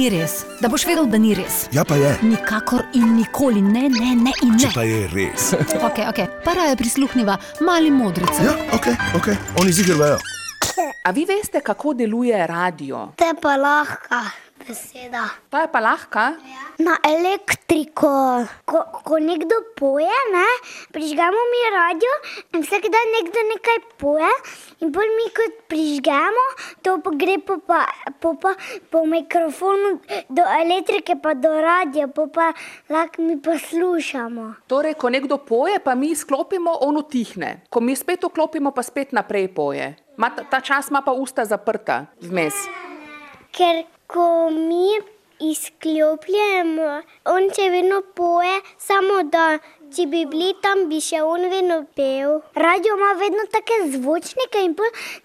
ni res, da boš vedel, da ni res. Ja, pa je. Nikakor in nikoli, ne, ne, ne in Če ne. pa je res. Okay, okay. Para je prisluhnila mali modrici. Ja, ok, ok, oni ziger vejo. A vi veste, kako deluje radio? To je pa lahka beseda. Ta je pa lahka. Na elektriko. Ko, ko nekdo poje, ne, prižgemo mi radio in vsak dan nekdo nekaj poje, in bolj mi kot prižgemo, to pa gre po, pa, po, pa, po mikrofonu do elektrike, pa do radia, pa, pa lahko mi poslušamo. Torej, ko nekdo poje, pa mi izklopimo, on utihne. Ko mi spet vklopimo, pa spet naprej poje. Ma, ta, ta čas ima pa usta zaprta, vmes. Ker ko mi izklopljamo, on če vedno poje, samo da če bi bili tam, bi še on vedno pel. Radio ima vedno take zvočnike in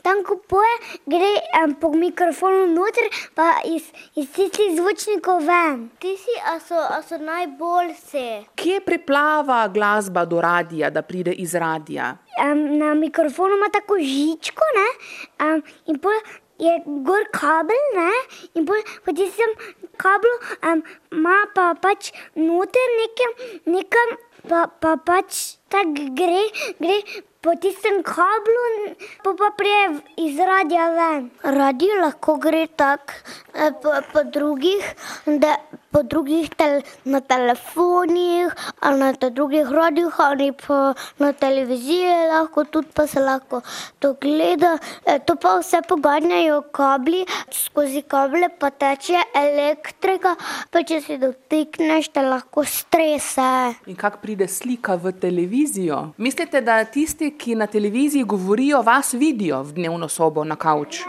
tam, ko poje, gre um, po mikrofonu noter, pa iz, iz tistih zvočnikov ven. Ti si, a so, a so najboljši. Kje priplava glasba do radia, da pride iz radia? Um, na mikrofonu ima tako žičko, ne? Um, in pol je gor kabel, ne? In pol po tistem kablu um, ima pa pač noter nekam, nekam pa, pa pač tako gre, gre po tistem kablu, pa pa prije iz radia ven. Radio lahko gre tako po, po drugih, da po drugih tel, na telefonih, ali na drugih radijih, ali pa na televiziji, lahko tudi pa se lahko to gleda. E, To pa vse poganjajo kabli, skozi kable pa teče elektrika, pa če si dotikneš, te lahko strese. In kako pride slika v televizijo? Mislite, da tisti, ki na televiziji govorijo, vas vidijo v dnevno sobo na kavč?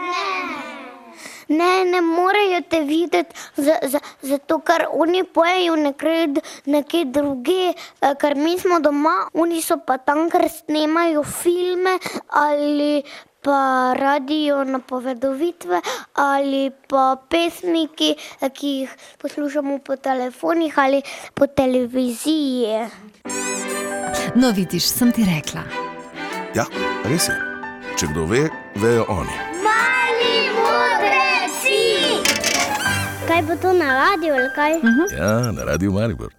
Ne, ne morejo te videti, za- za- zato ker oni pojejo nekje, nekje druge, eh, ker mi smo doma, oni so pa tam, ker snemajo filme ali pa radio napovedovitve ali pa pesmiki, eh, ki jih poslušamo po telefonih ali po televiziji. No, vidiš, sem ti rekla. Ja, res je. Če kdo ve, vejo oni. Mali modreci! Kaj bo to na radiju ali kaj? Ja, na radiju Maribor.